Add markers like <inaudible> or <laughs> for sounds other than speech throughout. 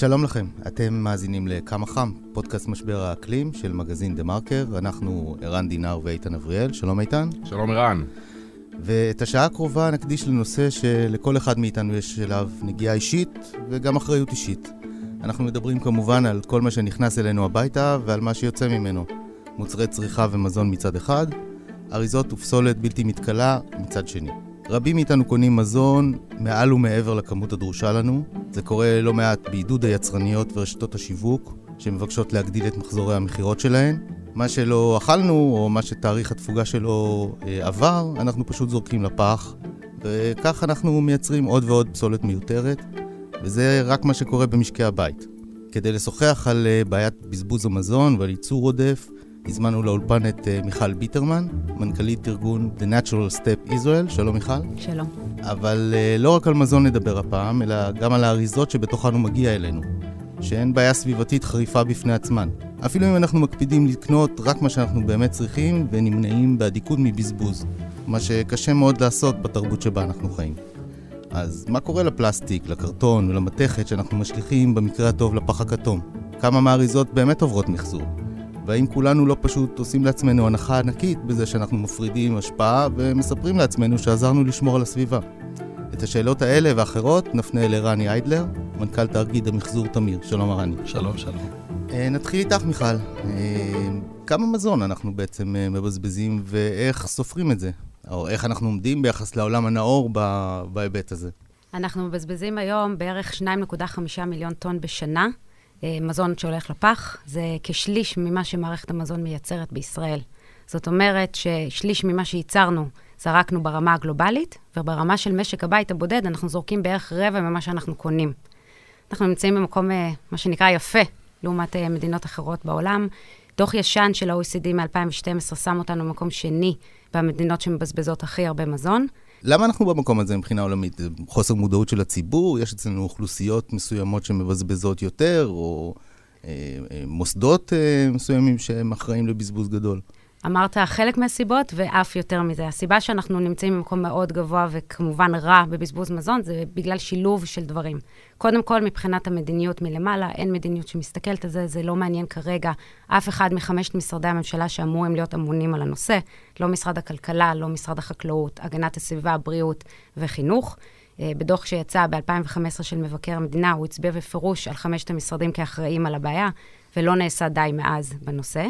שלום לכם, אתם מאזינים לכמה חם, פודקאסט משבר האקלים של מגזין דה מרקר, אנחנו ערן דינר ואיתן אבריאל, שלום איתן. שלום ערן. ואת השעה הקרובה נקדיש לנושא שלכל אחד מאיתנו יש אליו נגיעה אישית וגם אחריות אישית. אנחנו מדברים כמובן על כל מה שנכנס אלינו הביתה ועל מה שיוצא ממנו. מוצרי צריכה ומזון מצד אחד, אריזות ופסולת בלתי מתכלה מצד שני. רבים מאיתנו קונים מזון מעל ומעבר לכמות הדרושה לנו. זה קורה לא מעט בעידוד היצרניות ורשתות השיווק, שמבקשות להגדיל את מחזורי המכירות שלהן. מה שלא אכלנו, או מה שתאריך התפוגה שלו אה, עבר, אנחנו פשוט זורקים לפח, וכך אנחנו מייצרים עוד ועוד פסולת מיותרת, וזה רק מה שקורה במשקי הבית. כדי לשוחח על אה, בעיית בזבוז המזון ועל ייצור עודף, הזמנו לאולפן את uh, מיכל ביטרמן, מנכ"לית ארגון The Natural Step Israel. שלום מיכל. שלום. אבל uh, לא רק על מזון נדבר הפעם, אלא גם על האריזות שבתוכן הוא מגיע אלינו, שהן בעיה סביבתית חריפה בפני עצמן. אפילו אם אנחנו מקפידים לקנות רק מה שאנחנו באמת צריכים ונמנעים באדיקות מבזבוז, מה שקשה מאוד לעשות בתרבות שבה אנחנו חיים. אז מה קורה לפלסטיק, לקרטון ולמתכת שאנחנו משליכים במקרה הטוב לפח הכתום? כמה מהאריזות באמת עוברות מחזור? והאם כולנו לא פשוט עושים לעצמנו הנחה ענקית בזה שאנחנו מפרידים השפעה ומספרים לעצמנו שעזרנו לשמור על הסביבה? את השאלות האלה ואחרות נפנה לרני איידלר, מנכ"ל תאגיד המחזור תמיר. שלום רני. שלום, שלום. אה, נתחיל איתך, מיכל. אה, כמה מזון אנחנו בעצם אה, מבזבזים ואיך סופרים את זה? או איך אנחנו עומדים ביחס לעולם הנאור בהיבט הזה? אנחנו מבזבזים היום בערך 2.5 מיליון טון בשנה. אה, מזון שהולך לפח, זה כשליש ממה שמערכת המזון מייצרת בישראל. זאת אומרת ששליש ממה שייצרנו זרקנו ברמה הגלובלית, וברמה של משק הבית הבודד אנחנו זורקים בערך רבע ממה שאנחנו קונים. אנחנו נמצאים במקום, אה, מה שנקרא, יפה, לעומת אה, מדינות אחרות בעולם. דוח ישן של ה-OECD מ-2012 שם אותנו במקום שני במדינות שמבזבזות הכי הרבה מזון. למה אנחנו במקום הזה מבחינה עולמית? חוסר מודעות של הציבור? יש אצלנו אוכלוסיות מסוימות שמבזבזות יותר, או אה, אה, מוסדות אה, מסוימים שהם אחראים לבזבוז גדול? אמרת חלק מהסיבות, ואף יותר מזה. הסיבה שאנחנו נמצאים במקום מאוד גבוה וכמובן רע בבזבוז מזון, זה בגלל שילוב של דברים. קודם כל, מבחינת המדיניות מלמעלה, אין מדיניות שמסתכלת על זה, זה לא מעניין כרגע אף אחד מחמשת משרדי הממשלה שאמורים להיות אמונים על הנושא, לא משרד הכלכלה, לא משרד החקלאות, הגנת הסביבה, בריאות וחינוך. אה, בדוח שיצא ב-2015 של מבקר המדינה, הוא הצביע בפירוש על חמשת המשרדים כאחראים על הבעיה, ולא נעשה די מאז בנושא.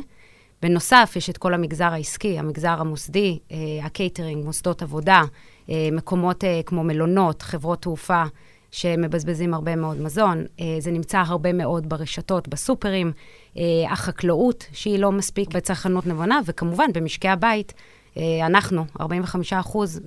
בנוסף, יש את כל המגזר העסקי, המגזר המוסדי, אה, הקייטרינג, מוסדות עבודה, אה, מקומות אה, כמו מלונות, חברות תעופה, שמבזבזים הרבה מאוד מזון. זה נמצא הרבה מאוד ברשתות, בסופרים, החקלאות, שהיא לא מספיק בצרכנות נבונה, וכמובן, במשקי הבית, אנחנו, 45%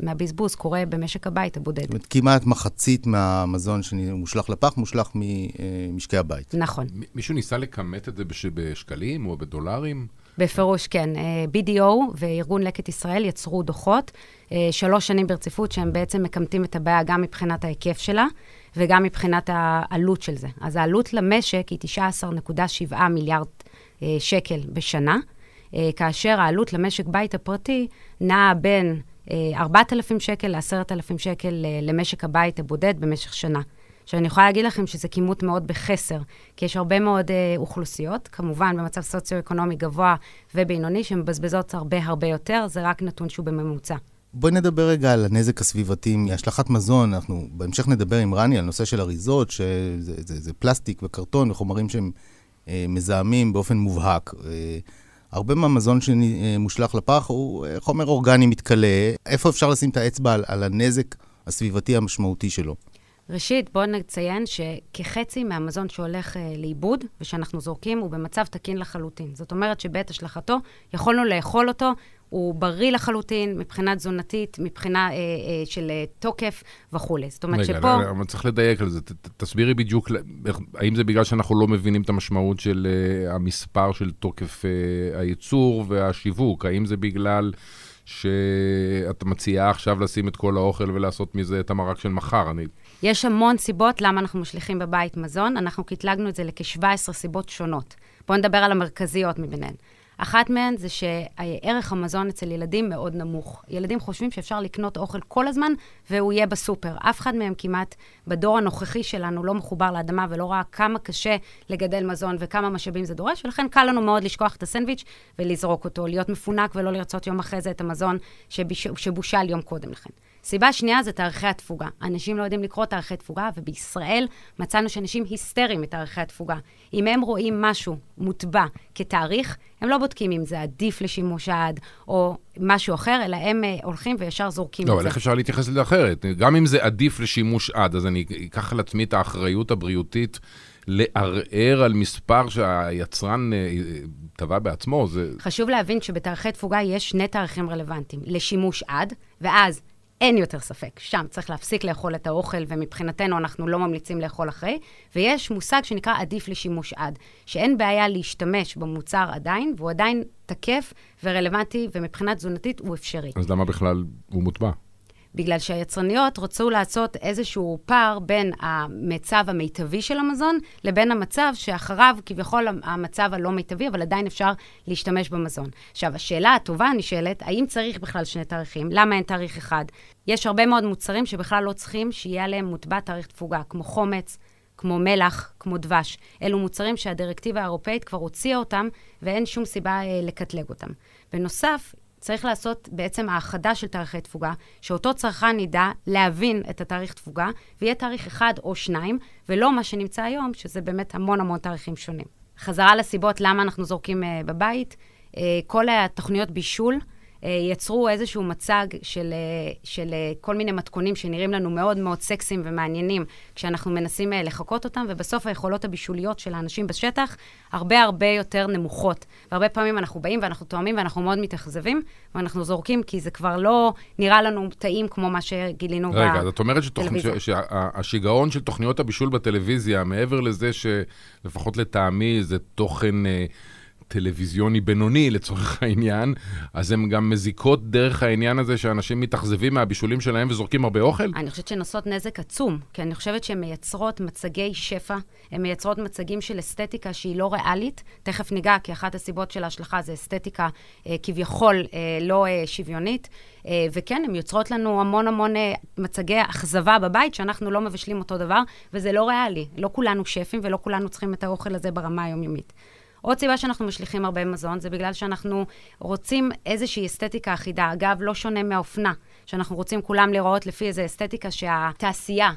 מהבזבוז קורה במשק הבית הבודד. זאת אומרת, כמעט מחצית מהמזון שמושלך לפח מושלך ממשקי הבית. נכון. מישהו ניסה לכמת את זה בשקלים או בדולרים? בפירוש, כן. אה, BDO וארגון לקט ישראל יצרו דוחות, אה, שלוש שנים ברציפות, שהם בעצם מקמטים את הבעיה גם מבחינת ההיקף שלה וגם מבחינת העלות של זה. אז העלות למשק היא 19.7 מיליארד אה, שקל בשנה, כאשר העלות למשק בית הפרטי נעה בין 4,000 שקל ל-10,000 שקל למשק הבית הבודד במשך שנה. עכשיו, אני יכולה להגיד לכם שזה כימות מאוד בחסר, כי יש הרבה מאוד אה, אוכלוסיות, כמובן במצב סוציו-אקונומי גבוה ובינוני, שמבזבזות הרבה הרבה יותר, זה רק נתון שהוא בממוצע. בואי נדבר רגע על הנזק הסביבתי מהשלכת מזון. אנחנו בהמשך נדבר עם רני על נושא של אריזות, שזה זה, זה פלסטיק וקרטון וחומרים שהם אה, מזהמים באופן מובהק. אה, הרבה מהמזון שמושלך לפח הוא אה, חומר אורגני מתכלה. איפה אפשר לשים את האצבע על, על הנזק הסביבתי המשמעותי שלו? ראשית, בואו נציין שכחצי מהמזון שהולך אה, לאיבוד ושאנחנו זורקים הוא במצב תקין לחלוטין. זאת אומרת שבעת השלכתו יכולנו לאכול אותו, הוא בריא לחלוטין מבחינה תזונתית, מבחינה אה, אה, של אה, תוקף וכולי. זאת אומרת רגע, שפה... רגע, אבל צריך לדייק על זה. ת, ת, תסבירי בדיוק, האם זה בגלל שאנחנו לא מבינים את המשמעות של אה, המספר של תוקף אה, הייצור והשיווק? האם זה בגלל... שאת מציעה עכשיו לשים את כל האוכל ולעשות מזה את המרק של מחר. אני יש המון סיבות למה אנחנו משליכים בבית מזון. אנחנו קטלגנו את זה לכ-17 סיבות שונות. בואו נדבר על המרכזיות מביניהן. אחת מהן זה שערך המזון אצל ילדים מאוד נמוך. ילדים חושבים שאפשר לקנות אוכל כל הזמן והוא יהיה בסופר. אף אחד מהם כמעט בדור הנוכחי שלנו לא מחובר לאדמה ולא ראה כמה קשה לגדל מזון וכמה משאבים זה דורש, ולכן קל לנו מאוד לשכוח את הסנדוויץ' ולזרוק אותו, להיות מפונק ולא לרצות יום אחרי זה את המזון שביש... שבושל יום קודם לכן. סיבה שנייה זה תאריכי התפוגה. אנשים לא יודעים לקרוא תאריכי תפוגה, ובישראל מצאנו שאנשים היסטריים מתאריכי התפוגה. אם הם רואים משהו מוטבע כתאריך, הם לא בודקים אם זה עדיף לשימוש עד או משהו אחר, אלא הם uh, הולכים וישר זורקים לא, את זה. אבל איך אפשר להתייחס לזה אחרת? גם אם זה עדיף לשימוש עד, אז אני אקח על עצמי את האחריות הבריאותית לערער על מספר שהיצרן uh, טבע בעצמו. זה... חשוב להבין שבתאריכי תפוגה יש שני תאריכים רלוונטיים, לשימוש עד, ואז אין יותר ספק, שם צריך להפסיק לאכול את האוכל, ומבחינתנו אנחנו לא ממליצים לאכול אחרי. ויש מושג שנקרא עדיף לשימוש עד, שאין בעיה להשתמש במוצר עדיין, והוא עדיין תקף ורלוונטי, ומבחינה תזונתית הוא אפשרי. אז למה בכלל הוא מוטבע? בגלל שהיצרניות רצו לעשות איזשהו פער בין המצב המיטבי של המזון לבין המצב שאחריו כביכול המצב הלא מיטבי, אבל עדיין אפשר להשתמש במזון. עכשיו, השאלה הטובה הנשאלת, האם צריך בכלל שני תאריכים? למה אין תאריך אחד? יש הרבה מאוד מוצרים שבכלל לא צריכים שיהיה עליהם מוטבע תאריך תפוגה, כמו חומץ, כמו מלח, כמו דבש. אלו מוצרים שהדירקטיבה האירופאית כבר הוציאה אותם, ואין שום סיבה אה, לקטלג אותם. בנוסף, צריך לעשות בעצם האחדה של תאריכי תפוגה, שאותו צרכן ידע להבין את התאריך תפוגה, ויהיה תאריך אחד או שניים, ולא מה שנמצא היום, שזה באמת המון המון תאריכים שונים. חזרה לסיבות למה אנחנו זורקים uh, בבית, uh, כל התוכניות בישול, יצרו איזשהו מצג של, אה, של אה, כל מיני מתכונים שנראים לנו מאוד מאוד סקסיים ומעניינים כשאנחנו מנסים לחקות אותם, ובסוף היכולות הבישוליות של האנשים בשטח הרבה הרבה יותר נמוכות. והרבה פעמים אנחנו באים ואנחנו תואמים ואנחנו מאוד מתאכזבים, ואנחנו זורקים כי זה כבר לא נראה לנו טעים כמו מה שגילינו בטלוויזיה. רגע, זאת אומרת שהשיגעון של תוכניות הבישול בטלוויזיה, מעבר לזה שלפחות לטעמי זה תוכן... טלוויזיוני בינוני לצורך העניין, אז הן גם מזיקות דרך העניין הזה שאנשים מתאכזבים מהבישולים שלהם וזורקים הרבה אוכל? אני חושבת שהן עושות נזק עצום, כי אני חושבת שהן מייצרות מצגי שפע, הן מייצרות מצגים של אסתטיקה שהיא לא ריאלית. תכף ניגע, כי אחת הסיבות של ההשלכה זה אסתטיקה אה, כביכול אה, לא אה, שוויונית. אה, וכן, הן יוצרות לנו המון המון אה, מצגי אכזבה בבית, שאנחנו לא מבשלים אותו דבר, וזה לא ריאלי. לא כולנו שפים ולא כולנו צריכים את האוכל הזה ברמה היומיומית. עוד סיבה שאנחנו משליכים הרבה מזון, זה בגלל שאנחנו רוצים איזושהי אסתטיקה אחידה. אגב, לא שונה מהאופנה, שאנחנו רוצים כולם לראות לפי איזו אסתטיקה שהתעשייה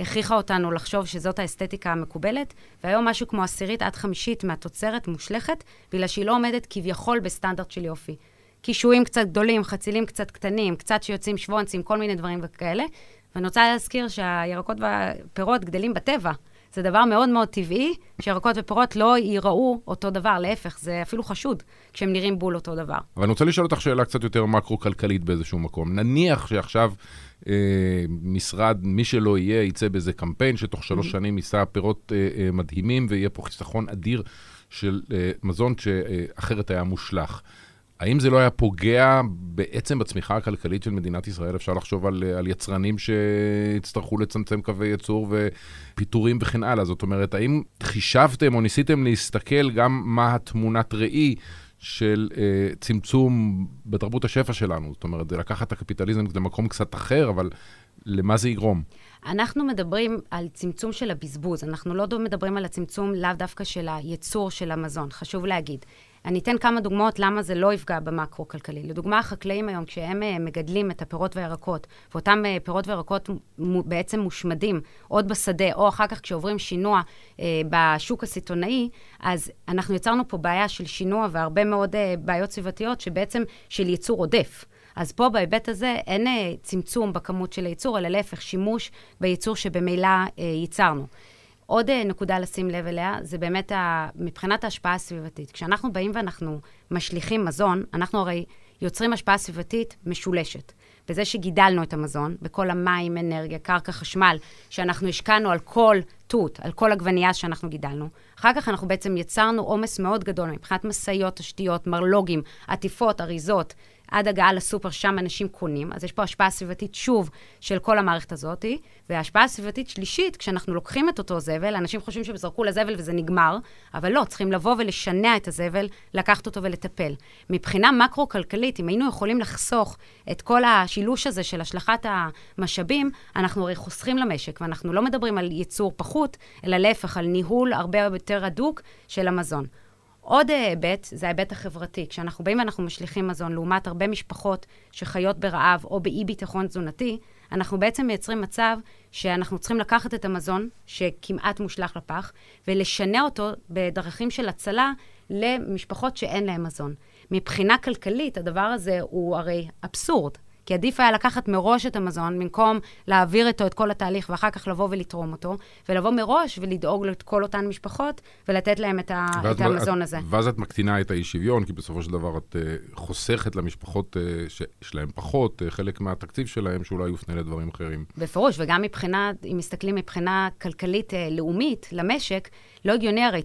הכריחה אותנו לחשוב שזאת האסתטיקה המקובלת, והיום משהו כמו עשירית עד חמישית מהתוצרת מושלכת, בגלל שהיא לא עומדת כביכול בסטנדרט של יופי. קישואים קצת גדולים, חצילים קצת קטנים, קצת שיוצאים שוונצים, כל מיני דברים וכאלה. ואני רוצה להזכיר שהירקות והפירות גדלים בטבע. זה דבר מאוד מאוד טבעי, שירקות ופירות לא ייראו אותו דבר, להפך, זה אפילו חשוד כשהם נראים בול אותו דבר. אבל אני רוצה לשאול אותך שאלה קצת יותר מקרו-כלכלית באיזשהו מקום. נניח שעכשיו אה, משרד, מי שלא יהיה, יצא באיזה קמפיין שתוך שלוש mm-hmm. שנים יישא פירות אה, אה, מדהימים ויהיה פה חיסכון אדיר של אה, מזון שאחרת היה מושלך. האם זה לא היה פוגע בעצם בצמיחה הכלכלית של מדינת ישראל? אפשר לחשוב על, על יצרנים שיצטרכו לצמצם קווי ייצור ופיטורים וכן הלאה. זאת אומרת, האם חישבתם או ניסיתם להסתכל גם מה התמונת ראי של אה, צמצום בתרבות השפע שלנו? זאת אומרת, זה לקחת את הקפיטליזם למקום קצת אחר, אבל למה זה יגרום? אנחנו מדברים על צמצום של הבזבוז, אנחנו לא מדברים על הצמצום לאו דווקא של הייצור של המזון, חשוב להגיד. אני אתן כמה דוגמאות למה זה לא יפגע במקרו-כלכלי. לדוגמה, החקלאים היום, כשהם uh, מגדלים את הפירות והירקות, ואותם uh, פירות וירקות בעצם מושמדים עוד בשדה, או אחר כך כשעוברים שינוע uh, בשוק הסיטונאי, אז אנחנו יצרנו פה בעיה של שינוע והרבה מאוד בעיות סביבתיות, שבעצם של ייצור עודף. אז פה בהיבט הזה אין צמצום בכמות של הייצור, אלא להפך, שימוש בייצור שבמילא uh, ייצרנו. עוד אה, נקודה לשים לב אליה, זה באמת ה, מבחינת ההשפעה הסביבתית. כשאנחנו באים ואנחנו משליכים מזון, אנחנו הרי יוצרים השפעה סביבתית משולשת. בזה שגידלנו את המזון, בכל המים, אנרגיה, קרקע, חשמל, שאנחנו השקענו על כל תות, על כל עגבנייה שאנחנו גידלנו. אחר כך אנחנו בעצם יצרנו עומס מאוד גדול מבחינת משאיות, תשתיות, מרלוגים, עטיפות, אריזות, עד הגעה לסופר, שם אנשים קונים. אז יש פה השפעה סביבתית, שוב, של כל המערכת הזאת. והשפעה סביבתית שלישית, כשאנחנו לוקחים את אותו זבל, אנשים חושבים שהם זרקו לזבל וזה נגמר, אבל לא, צריכים לבוא ולשנע את הזבל, לקחת אותו ולטפל. מבחינה מקרו-כלכלית, אם היינו יכולים לחסוך את כל השילוש הזה של השלכת המשאבים, אנחנו הרי חוסכים למשק, ואנחנו לא מדברים על ייצור פחות, אלא להפך, על ניהול הרבה יותר הדוק של המזון. עוד היבט, זה ההיבט החברתי. כשאנחנו באים ואנחנו משליכים מזון, לעומת הרבה משפחות שחיות ברעב או באי-ביטחון תזונתי, אנחנו בעצם מייצרים מצב שאנחנו צריכים לקחת את המזון, שכמעט מושלך לפח, ולשנע אותו בדרכים של הצלה למשפחות שאין להן מזון. מבחינה כלכלית, הדבר הזה הוא הרי אבסורד. כי עדיף היה לקחת מראש את המזון, במקום להעביר איתו את כל התהליך ואחר כך לבוא ולתרום אותו, ולבוא מראש ולדאוג לכל אותן משפחות ולתת להם את, ה- את המזון את, הזה. ואז את מקטינה את האי-שוויון, כי בסופו של דבר את uh, חוסכת למשפחות uh, שיש להן פחות, uh, חלק מהתקציב שלהם שאולי יופנה לדברים אחרים. בפירוש, וגם מבחינה, אם מסתכלים מבחינה כלכלית uh, לאומית למשק, לא הגיוני הרי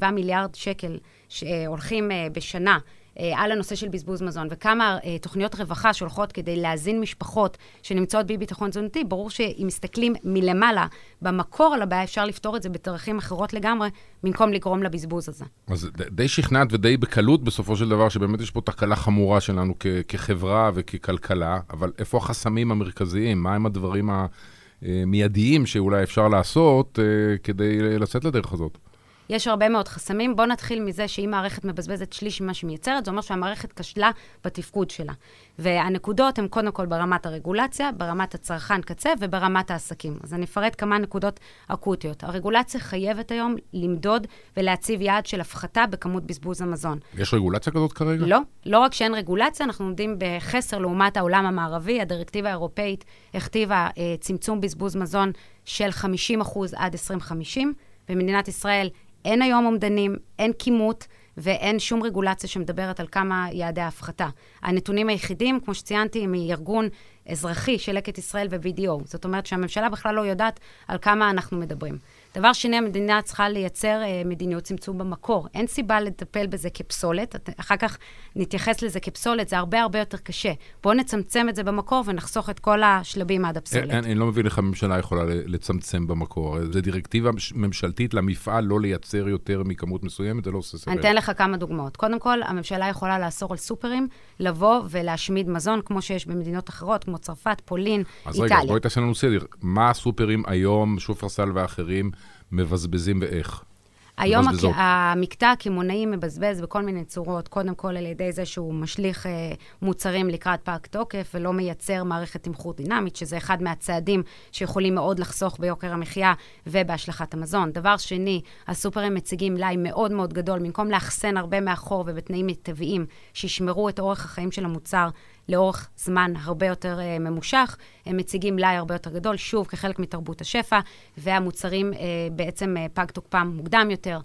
19.7 מיליארד שקל שהולכים uh, בשנה. אה, על הנושא של בזבוז מזון, וכמה אה, תוכניות רווחה שהולכות כדי להזין משפחות שנמצאות באי ביטחון תזונתי, ברור שאם מסתכלים מלמעלה, במקור על הבעיה, אפשר לפתור את זה בדרכים אחרות לגמרי, במקום לגרום לבזבוז הזה. אז די שכנעת ודי בקלות בסופו של דבר, שבאמת יש פה תקלה חמורה שלנו כ- כחברה וככלכלה, אבל איפה החסמים המרכזיים? מה הם הדברים המיידיים שאולי אפשר לעשות uh, כדי לצאת לדרך הזאת? יש הרבה מאוד חסמים. בואו נתחיל מזה שאם מערכת מבזבזת שליש ממה שהיא מייצרת, זה אומר שהמערכת כשלה בתפקוד שלה. והנקודות הן קודם כל ברמת הרגולציה, ברמת הצרכן קצה וברמת העסקים. אז אני אפרט כמה נקודות אקוטיות. הרגולציה חייבת היום למדוד ולהציב יעד של הפחתה בכמות בזבוז המזון. יש רגולציה כזאת כרגע? לא. לא רק שאין רגולציה, אנחנו עומדים בחסר לעומת העולם המערבי. הדירקטיבה האירופאית הכתיבה אה, צמצום בזבוז מזון של 50% עד 2050. במדינת ישראל אין היום אומדנים, אין כימות ואין שום רגולציה שמדברת על כמה יעדי ההפחתה. הנתונים היחידים, כמו שציינתי, הם מארגון אזרחי של לקט ישראל ו-BDO. זאת אומרת שהממשלה בכלל לא יודעת על כמה אנחנו מדברים. דבר שני, המדינה צריכה לייצר אה, מדיניות צמצום במקור. אין סיבה לטפל בזה כפסולת, אחר כך נתייחס לזה כפסולת, זה הרבה הרבה יותר קשה. בואו נצמצם את זה במקור ונחסוך את כל השלבים עד הפסולת. אני, אני לא מבין איך הממשלה יכולה לצמצם במקור. זו דירקטיבה ממשלתית למפעל לא לייצר יותר מכמות מסוימת, זה לא עושה סבב. אני אתן לך כמה דוגמאות. קודם כל, הממשלה יכולה לאסור על סופרים לבוא ולהשמיד מזון, כמו שיש במדינות אחרות, כמו צרפת, פולין, אז איטליה. אז רגע, בואי תעשה לנו סדר. מה הסופרים היום, שופרסל ואחרים, מבזבזים ואיך? היום הק... המקטע הקמעונאי מבזבז בכל מיני צורות, קודם כל על ידי זה שהוא משליך אה, מוצרים לקראת פג תוקף ולא מייצר מערכת תמחור דינמית, שזה אחד מהצעדים שיכולים מאוד לחסוך ביוקר המחיה ובהשלכת המזון. דבר שני, הסופרים מציגים מלאי מאוד מאוד גדול, במקום לאחסן הרבה מאחור ובתנאים מיטביים, שישמרו את אורך החיים של המוצר לאורך זמן הרבה יותר uh, ממושך. הם מציגים מלאי הרבה יותר גדול, שוב, כחלק מתרבות השפע, והמוצרים uh, בעצם uh, פג תוקפם מוקדם יותר.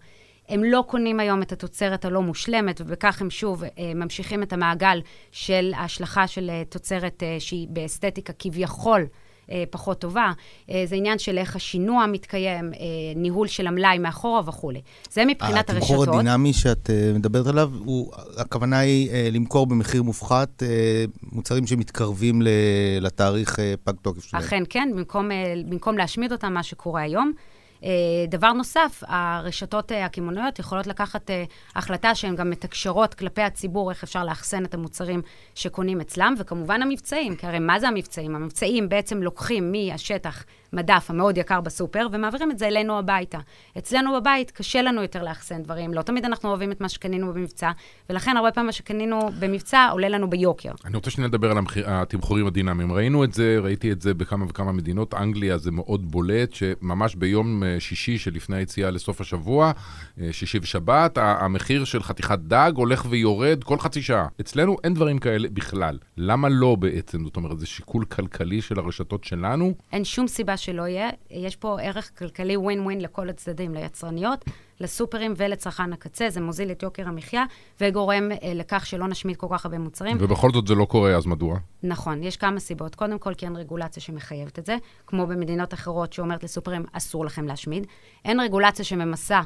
הם לא קונים היום את התוצרת הלא מושלמת, ובכך הם שוב uh, ממשיכים את המעגל של ההשלכה של uh, תוצרת uh, שהיא באסתטיקה כביכול. אה, פחות טובה. אה, זה עניין של איך השינוע מתקיים, אה, ניהול של המלאי מאחורה וכולי. זה מבחינת הרשתות. התמחור הדינמי שאת מדברת עליו, הוא, הכוונה היא למכור במחיר מופחת מוצרים שמתקרבים לתאריך פג תוקף שלהם. אכן כן, במקום, במקום להשמיד אותם, מה שקורה היום. אה, דבר נוסף, הרשתות אה, הקמעונאיות יכולות לקחת אה, החלטה שהן גם מתקשרות כלפי הציבור, איך אפשר לאחסן את המוצרים שקונים אצלם, וכמובן המבצעים, כי הרי מה זה המבצעים? המבצעים בעצם לוקחים מהשטח מדף המאוד יקר בסופר, ומעבירים את זה אלינו הביתה. אצלנו בבית קשה לנו יותר לאחסן דברים, לא תמיד אנחנו אוהבים את מה שקנינו במבצע, ולכן הרבה פעמים מה שקנינו במבצע עולה לנו ביוקר. אני רוצה שנדבר על המחיר, התמחורים הדינמיים. ראינו את זה, ראיתי את זה בכמה וכמה מדינות. אנגליה זה מאוד בולט, שממש ביום אה, שישי שלפני היציאה לסוף השבוע, אה, שישי ושבת, המחיר של חתיכת דג הולך ויורד כל חצי שעה. אצלנו אין דברים כאלה בכלל. למה לא בעצם? זאת אומרת, זה שיקול כלכלי של הרשתות שלנו? אין שום סיבה שלא יהיה. יש פה ערך כלכלי ווין ווין לכל הצדדים, ליצרניות, לסופרים ולצרכן הקצה. זה מוזיל את יוקר המחיה וגורם אה, לכך שלא נשמיד כל כך הרבה מוצרים. ובכל זאת זה לא קורה, אז מדוע? נכון, יש כמה סיבות. קודם כל, כי אין רגולציה שמחייבת את זה, כמו במדינות אחרות שאומרת לסופרים, אסור לכם להשמיד. אין רגולציה שממסה.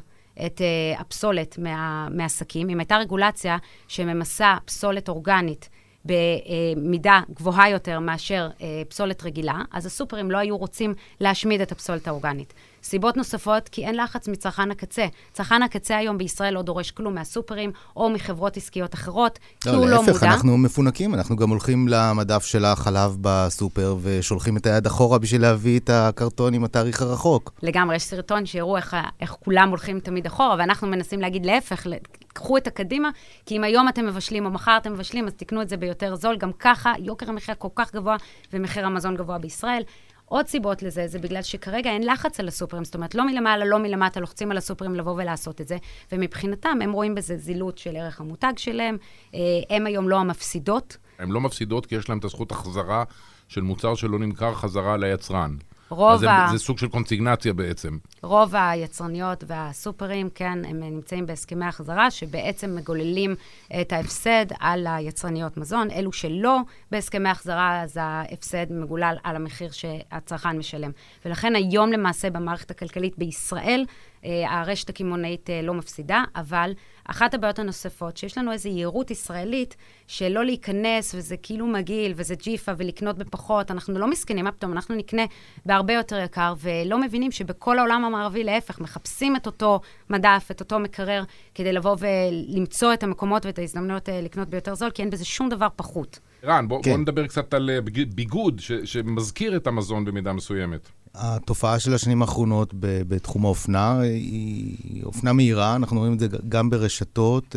את uh, הפסולת מה, מעסקים. אם הייתה רגולציה שממסה פסולת אורגנית במידה גבוהה יותר מאשר אה, פסולת רגילה, אז הסופרים לא היו רוצים להשמיד את הפסולת האורגנית. סיבות נוספות, כי אין לחץ מצרכן הקצה. צרכן הקצה היום בישראל לא דורש כלום מהסופרים או מחברות עסקיות אחרות, כי לא, הוא לא מודע. להפך, אנחנו מפונקים, אנחנו גם הולכים למדף של החלב בסופר ושולחים את היד אחורה בשביל להביא את הקרטון עם התאריך הרחוק. לגמרי, יש סרטון שהראו איך, איך כולם הולכים תמיד אחורה, ואנחנו מנסים להגיד להפך, קחו את הקדימה, כי אם היום אתם מבשלים או מחר אתם מבשלים, אז תקנו את זה ביותר זול. גם ככה, יוקר המחיה כל כך גבוה ומחיר המזון גבוה בישראל. עוד סיבות לזה, זה בגלל שכרגע אין לחץ על הסופרים, זאת אומרת, לא מלמעלה, לא מלמטה, לוחצים על הסופרים לבוא ולעשות את זה, ומבחינתם, הם רואים בזה זילות של ערך המותג שלהם, אה, הם היום לא המפסידות. הן לא מפסידות כי יש להם את הזכות החזרה של מוצר שלא נמכר חזרה ליצרן. רוב ה... זה סוג של קונסיגנציה בעצם. רוב היצרניות והסופרים, כן, הם נמצאים בהסכמי החזרה, שבעצם מגוללים את ההפסד על היצרניות מזון. אלו שלא בהסכמי החזרה, אז ההפסד מגולל על המחיר שהצרכן משלם. ולכן היום למעשה במערכת הכלכלית בישראל, הרשת הקמעונאית לא מפסידה, אבל אחת הבעיות הנוספות, שיש לנו איזו יהירות ישראלית, שלא להיכנס, וזה כאילו מגעיל, וזה ג'יפה, ולקנות בפחות, אנחנו לא מסכנים, מה פתאום, אנחנו נקנה בהרבה יותר יקר, ולא מבינים שבכל העולם המערבי, להפך, מחפשים את אותו מדף, את אותו מקרר, כדי לבוא ולמצוא את המקומות ואת ההזדמנויות לקנות ביותר זול, כי אין בזה שום דבר פחות. רן, בוא, כן. בוא נדבר קצת על ביגוד ש, שמזכיר את המזון במידה מסוימת. התופעה של השנים האחרונות בתחום האופנה היא אופנה מהירה, אנחנו רואים את זה גם ברשתות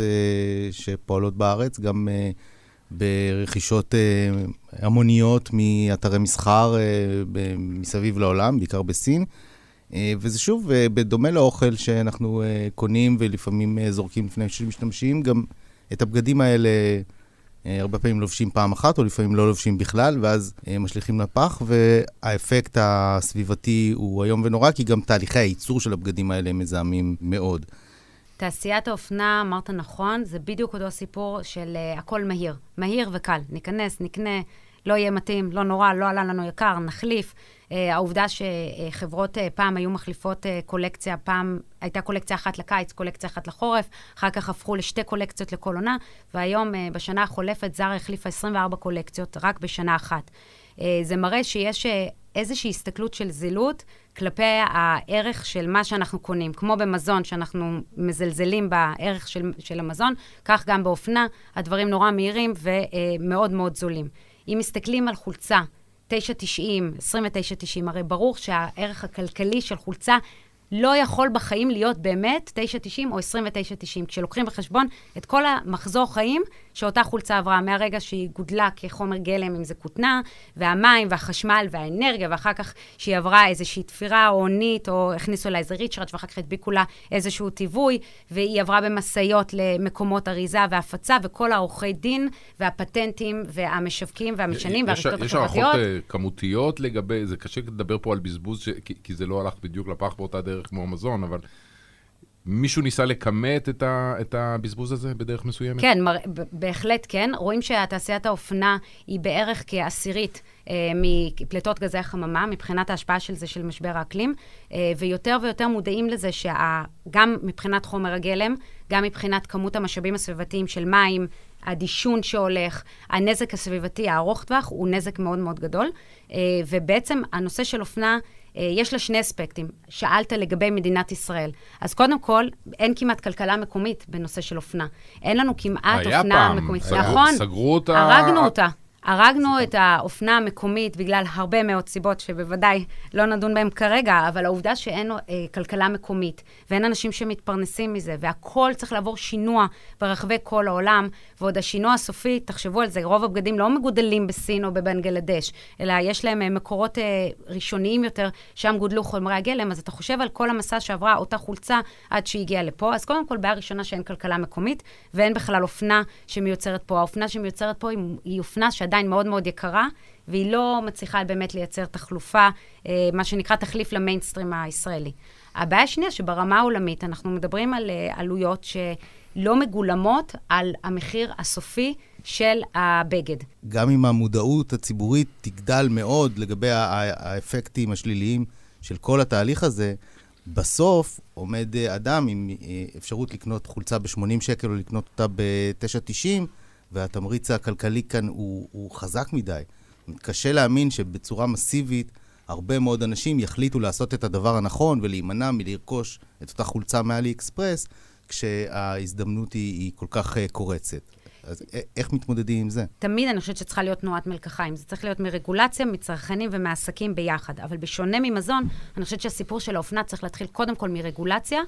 שפועלות בארץ, גם ברכישות המוניות מאתרי מסחר מסביב לעולם, בעיקר בסין. וזה שוב, בדומה לאוכל שאנחנו קונים ולפעמים זורקים לפני שמשתמשים, גם את הבגדים האלה הרבה פעמים לובשים פעם אחת, או לפעמים לא לובשים בכלל, ואז משליכים לפח, והאפקט הסביבתי הוא איום ונורא, כי גם תהליכי הייצור של הבגדים האלה מזהמים מאוד. תעשיית האופנה, אמרת נכון, זה בדיוק אותו סיפור של uh, הכל מהיר. מהיר וקל. ניכנס, נקנה, לא יהיה מתאים, לא נורא, לא עלה לנו יקר, נחליף. Uh, העובדה שחברות uh, פעם היו מחליפות uh, קולקציה, פעם הייתה קולקציה אחת לקיץ, קולקציה אחת לחורף, אחר כך הפכו לשתי קולקציות לכל עונה, והיום, בשנה החולפת, זרה החליפה 24 קולקציות רק בשנה אחת. זה מראה שיש... איזושהי הסתכלות של זילות כלפי הערך של מה שאנחנו קונים. כמו במזון, שאנחנו מזלזלים בערך של, של המזון, כך גם באופנה, הדברים נורא מהירים ומאוד מאוד זולים. אם מסתכלים על חולצה, 9.90, 29.90, הרי ברור שהערך הכלכלי של חולצה לא יכול בחיים להיות באמת 9.90 או 29.90, כשלוקחים בחשבון את כל המחזור חיים שאותה חולצה עברה מהרגע שהיא גודלה כחומר גלם, אם זה כותנה, והמים והחשמל והאנרגיה, ואחר כך שהיא עברה איזושהי תפירה הונית, או הכניסו לה איזה ריצ'ראץ', ואחר כך הדביקו לה איזשהו תיווי, והיא עברה במשאיות למקומות אריזה והפצה, וכל העורכי דין והפטנטים והמשווקים והמשנים והרשתות החברתיות. יש הערכות uh, כמותיות לגבי, זה קשה לדבר פה על בזבוז, ש... כי, כי זה לא הלך בדיוק לפח באותה דרך כמו המזון, אבל... מישהו ניסה לכמת את, ה, את הבזבוז הזה בדרך מסוימת? כן, מר, בהחלט כן. רואים שתעשיית האופנה היא בערך כעשירית אה, מפליטות גזי החממה, מבחינת ההשפעה של זה של משבר האקלים, אה, ויותר ויותר מודעים לזה שגם מבחינת חומר הגלם, גם מבחינת כמות המשאבים הסביבתיים של מים, הדישון שהולך, הנזק הסביבתי הארוך טווח הוא נזק מאוד מאוד גדול, אה, ובעצם הנושא של אופנה... יש לה שני אספקטים. שאלת לגבי מדינת ישראל. אז קודם כל, אין כמעט כלכלה מקומית בנושא של אופנה. אין לנו כמעט אופנה פעם, מקומית. היה פעם, נכון, סגרו אותה. הרגנו אותה. הרגנו את האופנה המקומית בגלל הרבה מאוד סיבות שבוודאי לא נדון בהן כרגע, אבל העובדה שאין אה, כלכלה מקומית ואין אנשים שמתפרנסים מזה, והכול צריך לעבור שינוע ברחבי כל העולם, ועוד השינוע הסופי, תחשבו על זה, רוב הבגדים לא מגודלים בסין או בבנגלדש, אלא יש להם אה, מקורות אה, ראשוניים יותר, שם גודלו חומרי הגלם, אז אתה חושב על כל המסע שעברה אותה חולצה עד שהיא הגיעה לפה. אז קודם כל, בעיה ראשונה שאין כלכלה מקומית, ואין בכלל אופנה שמיוצרת פה. האופנה שמיוצרת פה היא, היא אופנה שעדיין עדיין מאוד מאוד יקרה, והיא לא מצליחה באמת לייצר תחלופה, אה, מה שנקרא תחליף למיינסטרים הישראלי. הבעיה השנייה, שברמה העולמית אנחנו מדברים על אה, עלויות שלא מגולמות על המחיר הסופי של הבגד. גם אם המודעות הציבורית תגדל מאוד לגבי האפקטים השליליים של כל התהליך הזה, בסוף עומד אה, אדם עם אפשרות לקנות חולצה ב-80 שקל או לקנות אותה ב-9.90, והתמריץ הכלכלי כאן הוא, הוא חזק מדי. קשה להאמין שבצורה מסיבית הרבה מאוד אנשים יחליטו לעשות את הדבר הנכון ולהימנע מלרכוש את אותה חולצה מאלי אקספרס, כשההזדמנות היא, היא כל כך uh, קורצת. אז איך מתמודדים עם זה? תמיד אני חושבת שצריכה להיות תנועת מלקחיים. זה צריך להיות מרגולציה, מצרכנים ומעסקים ביחד. אבל בשונה ממזון, אני חושבת שהסיפור של האופנה צריך להתחיל קודם כל מרגולציה.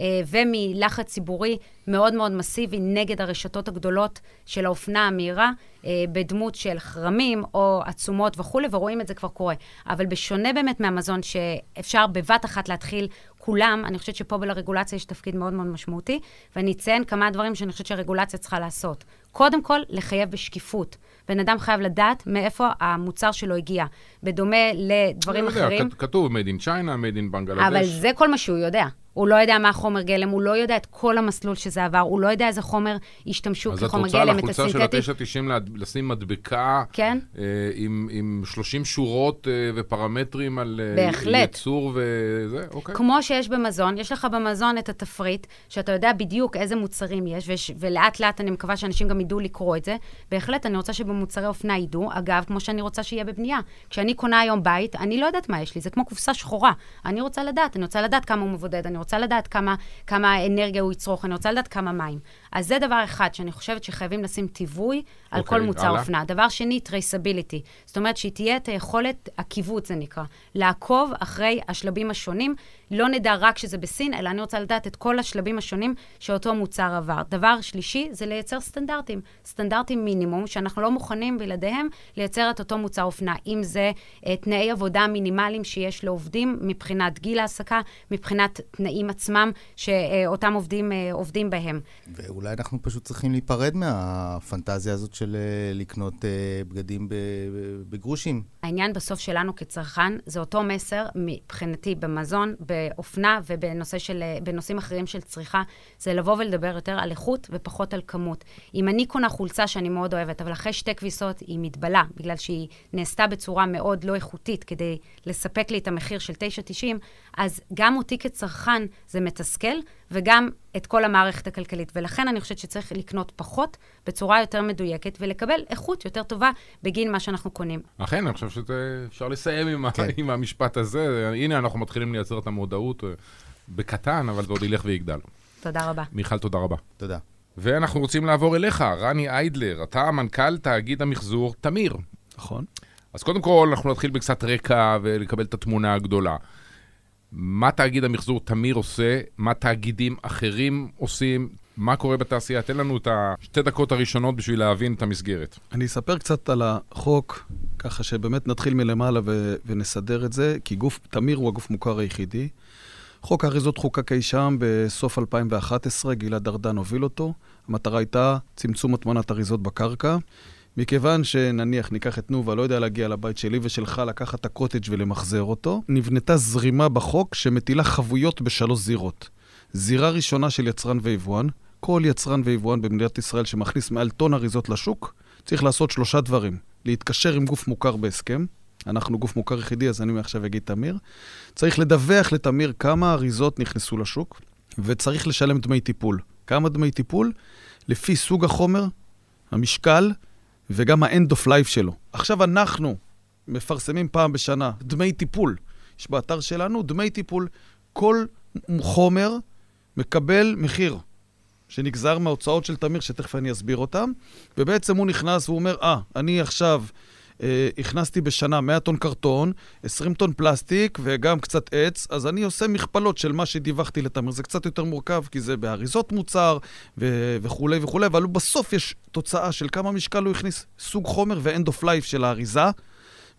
אה, ומלחץ ציבורי מאוד מאוד מסיבי נגד הרשתות הגדולות של האופנה המהירה, אה, בדמות של חרמים או עצומות וכולי, ורואים את זה כבר קורה. אבל בשונה באמת מהמזון, שאפשר בבת אחת להתחיל כולם, אני חושבת שפה בלרגולציה יש תפקיד מאוד מאוד משמעותי, ואני אציין כמה דברים שאני חושבת שהרגולציה צריכה לעשות. קודם כל, לחייב בשקיפות. בן אדם חייב לדעת מאיפה המוצר שלו הגיע. בדומה לדברים אחרים. יודע, כתוב made in China, made in בנגלדש. אבל זה כל מה שהוא יודע. הוא לא יודע מה החומר גלם, הוא לא יודע את כל המסלול שזה עבר, הוא לא יודע איזה חומר השתמשו כחומר גלם, את הסינתטי. אז את רוצה לחולצה של ה-9.90 לשים מדבקה כן? אה, עם, עם 30 שורות אה, ופרמטרים על אה, בהחלט. ייצור וזה, אוקיי. כמו שיש במזון, יש לך במזון את התפריט, שאתה יודע בדיוק איזה מוצרים יש, וש, ולאט לאט אני מקווה שאנשים גם ידעו לקרוא את זה. בהחלט, אני רוצה שבמוצרי אופנה ידעו, אגב, כמו שאני רוצה שיהיה בבנייה. כשאני קונה היום בית, אני לא יודעת מה יש לי, זה כמו קופסה שחורה. אני רוצה לדעת, אני רוצה לדעת כמה הוא מבודד, אני רוצה לדעת כמה, כמה אנרגיה הוא יצרוך, אני רוצה לדעת כמה מים. אז זה דבר אחד שאני חושבת שחייבים לשים טיווי על okay, כל אוקיי, מוצר אופנה. דבר שני, traceability. זאת אומרת שהיא תהיה את היכולת, עקיבות זה נקרא, לעקוב אחרי השלבים השונים. לא נדע רק שזה בסין, אלא אני רוצה לדעת את כל השלבים השונים שאותו מוצר עבר. דבר שלישי, זה לייצר סטנדרטים. סטנדרטים מינימום, שאנחנו לא מוכנים בלעדיהם לייצר את אותו מוצר אופנה. אם זה uh, תנאי עבודה מינימליים שיש לעובדים מבחינת גיל העסקה, מבחינת תנאים עצמם שאותם עובדים uh, עובדים בהם. ואולי אנחנו פשוט צריכים להיפרד מהפנטזיה הזאת של uh, לקנות uh, בגדים בגרושים. העניין בסוף שלנו כצרכן, זה אותו מסר מבחינתי במזון, באופנה ובנושאים אחרים של צריכה, זה לבוא ולדבר יותר על איכות ופחות על כמות. אם אני קונה חולצה שאני מאוד אוהבת, אבל אחרי שתי כביסות היא מתבלה, בגלל שהיא נעשתה בצורה מאוד לא איכותית כדי לספק לי את המחיר של 9.90, אז גם אותי כצרכן זה מתסכל, וגם את כל המערכת הכלכלית. ולכן אני חושבת שצריך לקנות פחות, בצורה יותר מדויקת, ולקבל איכות יותר טובה בגין מה שאנחנו קונים. אכן, אני חושב שאפשר לסיים עם, כן. עם המשפט הזה. הנה, אנחנו מתחילים לייצר את המודעות אה, בקטן, אבל זה עוד ילך ויגדל. תודה רבה. מיכל, תודה רבה. תודה. ואנחנו רוצים לעבור אליך, רני איידלר, אתה מנכ"ל תאגיד המחזור תמיר. נכון. אז קודם כל, אנחנו נתחיל בקצת רקע ולקבל את התמונה הגדולה. מה תאגיד המחזור תמיר עושה, מה תאגידים אחרים עושים, מה קורה בתעשייה. תן לנו את השתי דקות הראשונות בשביל להבין את המסגרת. אני אספר קצת על החוק, ככה שבאמת נתחיל מלמעלה ו- ונסדר את זה, כי גוף, תמיר הוא הגוף מוכר היחידי. חוק האריזות חוקק אי שם בסוף 2011, גלעד ארדן הוביל אותו. המטרה הייתה צמצום הטמנת אריזות בקרקע. מכיוון שנניח ניקח את תנובה, לא יודע להגיע לבית שלי ושלך, לקחת את הקוטג' ולמחזר אותו, נבנתה זרימה בחוק שמטילה חבויות בשלוש זירות. זירה ראשונה של יצרן ויבואן, כל יצרן ויבואן במדינת ישראל שמכניס מעל טון אריזות לשוק, צריך לעשות שלושה דברים. להתקשר עם גוף מוכר בהסכם, אנחנו גוף מוכר יחידי, אז אני מעכשיו אגיד תמיר. צריך לדווח לתמיר כמה אריזות נכנסו לשוק, וצריך לשלם דמי טיפול. כמה דמי טיפול? לפי סוג החומר, המשקל וגם ה-end of life שלו. עכשיו אנחנו מפרסמים פעם בשנה דמי טיפול. יש באתר שלנו דמי טיפול. כל חומר מקבל מחיר שנגזר מההוצאות של תמיר, שתכף אני אסביר אותם, ובעצם הוא נכנס והוא אומר, אה, ah, אני עכשיו... אה, הכנסתי בשנה 100 טון קרטון, 20 טון פלסטיק וגם קצת עץ, אז אני עושה מכפלות של מה שדיווחתי לתמיר. זה קצת יותר מורכב, כי זה באריזות מוצר ו- וכולי וכולי, אבל בסוף יש תוצאה של כמה משקל הוא הכניס, סוג חומר ו-end of life של האריזה.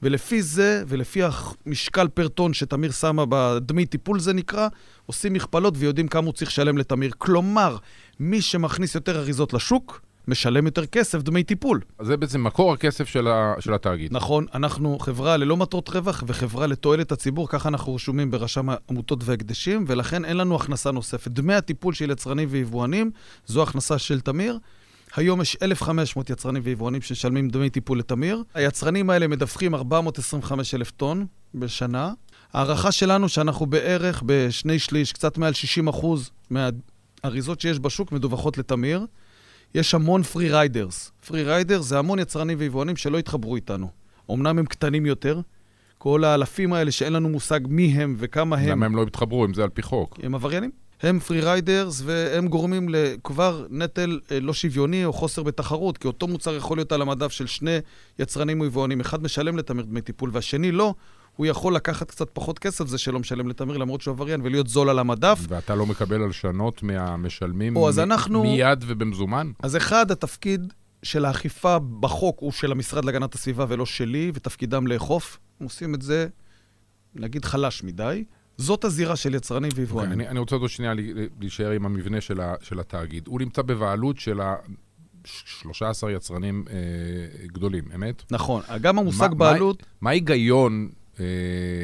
ולפי זה, ולפי המשקל פר טון שתמיר שמה בדמי טיפול זה נקרא, עושים מכפלות ויודעים כמה הוא צריך לשלם לתמיר. כלומר, מי שמכניס יותר אריזות לשוק, משלם יותר כסף דמי טיפול. אז זה בעצם מקור הכסף של, ה, של התאגיד. נכון, אנחנו חברה ללא מטרות רווח וחברה לתועלת הציבור, ככה אנחנו רשומים ברשם העמותות והקדשים, ולכן אין לנו הכנסה נוספת. דמי הטיפול של יצרנים ויבואנים, זו הכנסה של תמיר. היום יש 1,500 יצרנים ויבואנים שמשלמים דמי טיפול לתמיר. היצרנים האלה מדווחים 425 אלף טון בשנה. ההערכה שלנו שאנחנו בערך בשני שליש, קצת מעל 60 אחוז מהאריזות שיש בשוק מדווחות לתמיר. יש המון free riders. free riders זה המון יצרנים ויבואנים שלא התחברו איתנו. אמנם הם קטנים יותר, כל האלפים האלה שאין לנו מושג מי הם וכמה הם. למה הם לא התחברו אם זה על פי חוק? הם עבריינים. הם free riders והם גורמים לכבר נטל אה, לא שוויוני או חוסר בתחרות, כי אותו מוצר יכול להיות על המדף של שני יצרנים או יבואנים. אחד משלם לתמיר דמי טיפול והשני לא. הוא יכול לקחת קצת פחות כסף, זה שלא משלם לתמיר למרות שהוא עבריין, ולהיות זול על המדף. ואתה לא מקבל הלשנות מהמשלמים או, אז אנחנו... מיד ובמזומן? אז אחד, התפקיד של האכיפה בחוק הוא של המשרד להגנת הסביבה ולא שלי, ותפקידם לאכוף. הם עושים את זה, נגיד, חלש מדי. זאת הזירה של יצרנים ויבואנים. Okay, אני, אני רוצה עוד שנייה להישאר עם המבנה של, ה, של התאגיד. הוא נמצא בבעלות של ה... 13 יצרנים אה, גדולים, אמת? נכון. גם המושג ما, בעלות... מה ההיגיון,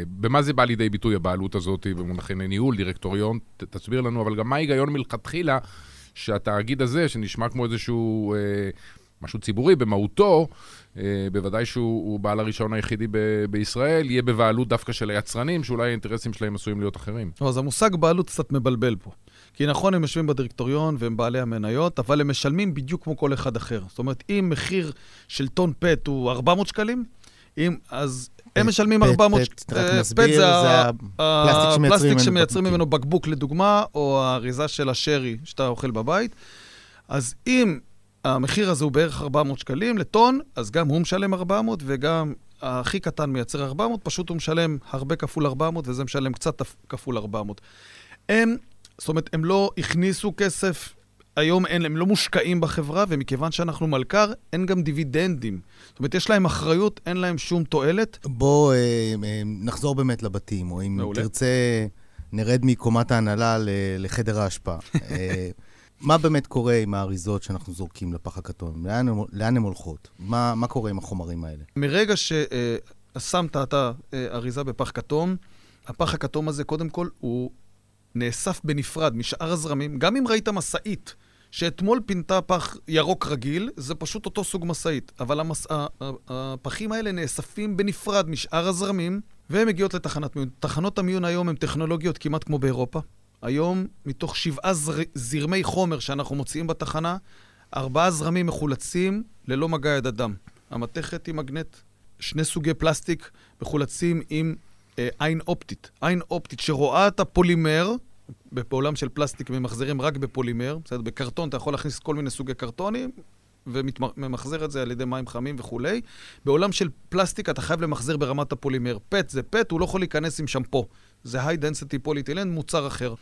במה זה בא לידי ביטוי הבעלות הזאת במונחי ניהול, דירקטוריון? ת, תסביר לנו, אבל גם מה ההיגיון מלכתחילה שהתאגיד הזה, שנשמע כמו איזשהו... אה, משהו ציבורי במהותו, אה, בוודאי שהוא בעל הרישיון היחידי ב- בישראל, יהיה בבעלות דווקא של היצרנים, שאולי האינטרסים שלהם עשויים להיות אחרים. אז המושג בעלות קצת מבלבל פה. כי נכון, הם יושבים בדירקטוריון והם בעלי המניות, אבל הם משלמים בדיוק כמו כל אחד אחר. זאת אומרת, אם מחיר של טון פט הוא 400 שקלים, אם, אז הם משלמים 400... פט, רק נסביר, זה הפלסטיק שמייצרים ממנו בקבוק לדוגמה, או האריזה של השרי שאתה אוכל בבית. אז אם המחיר הזה הוא בערך 400 שקלים לטון, אז גם הוא משלם 400 וגם הכי קטן מייצר 400, פשוט הוא משלם הרבה כפול 400 וזה משלם קצת כפול 400. הם, זאת אומרת, הם לא הכניסו כסף, היום אין, הם לא מושקעים בחברה, ומכיוון שאנחנו מלכ"ר, אין גם דיבידנדים. זאת אומרת, יש להם אחריות, אין להם שום תועלת. בוא אה, אה, נחזור באמת לבתים, או אם מעולה. תרצה, נרד מקומת ההנהלה לחדר ההשפעה. <laughs> אה, מה באמת קורה עם האריזות שאנחנו זורקים לפח הכתום? לאן, לאן הן הולכות? מה, מה קורה עם החומרים האלה? מרגע ששמת אתה אה, אריזה בפח כתום, הפח הכתום הזה, קודם כל, הוא נאסף בנפרד משאר הזרמים. גם אם ראית משאית שאתמול פינתה פח ירוק רגיל, זה פשוט אותו סוג משאית. אבל המס... הפחים האלה נאספים בנפרד משאר הזרמים, והן מגיעות לתחנת מיון. תחנות המיון היום הן טכנולוגיות כמעט כמו באירופה. היום, מתוך שבעה זר... זרמי חומר שאנחנו מוציאים בתחנה, ארבעה זרמים מחולצים ללא מגע יד אדם. המתכת היא מגנט. שני סוגי פלסטיק מחולצים עם אה, עין אופטית. עין אופטית שרואה את הפולימר, בעולם של פלסטיק ממחזרים רק בפולימר, בסדר? בקרטון אתה יכול להכניס כל מיני סוגי קרטונים, וממחזר את זה על ידי מים חמים וכולי. בעולם של פלסטיק אתה חייב למחזר ברמת הפולימר. PET זה PET, הוא לא יכול להיכנס עם שמפו. זה high density polyethylene, מוצר אחר.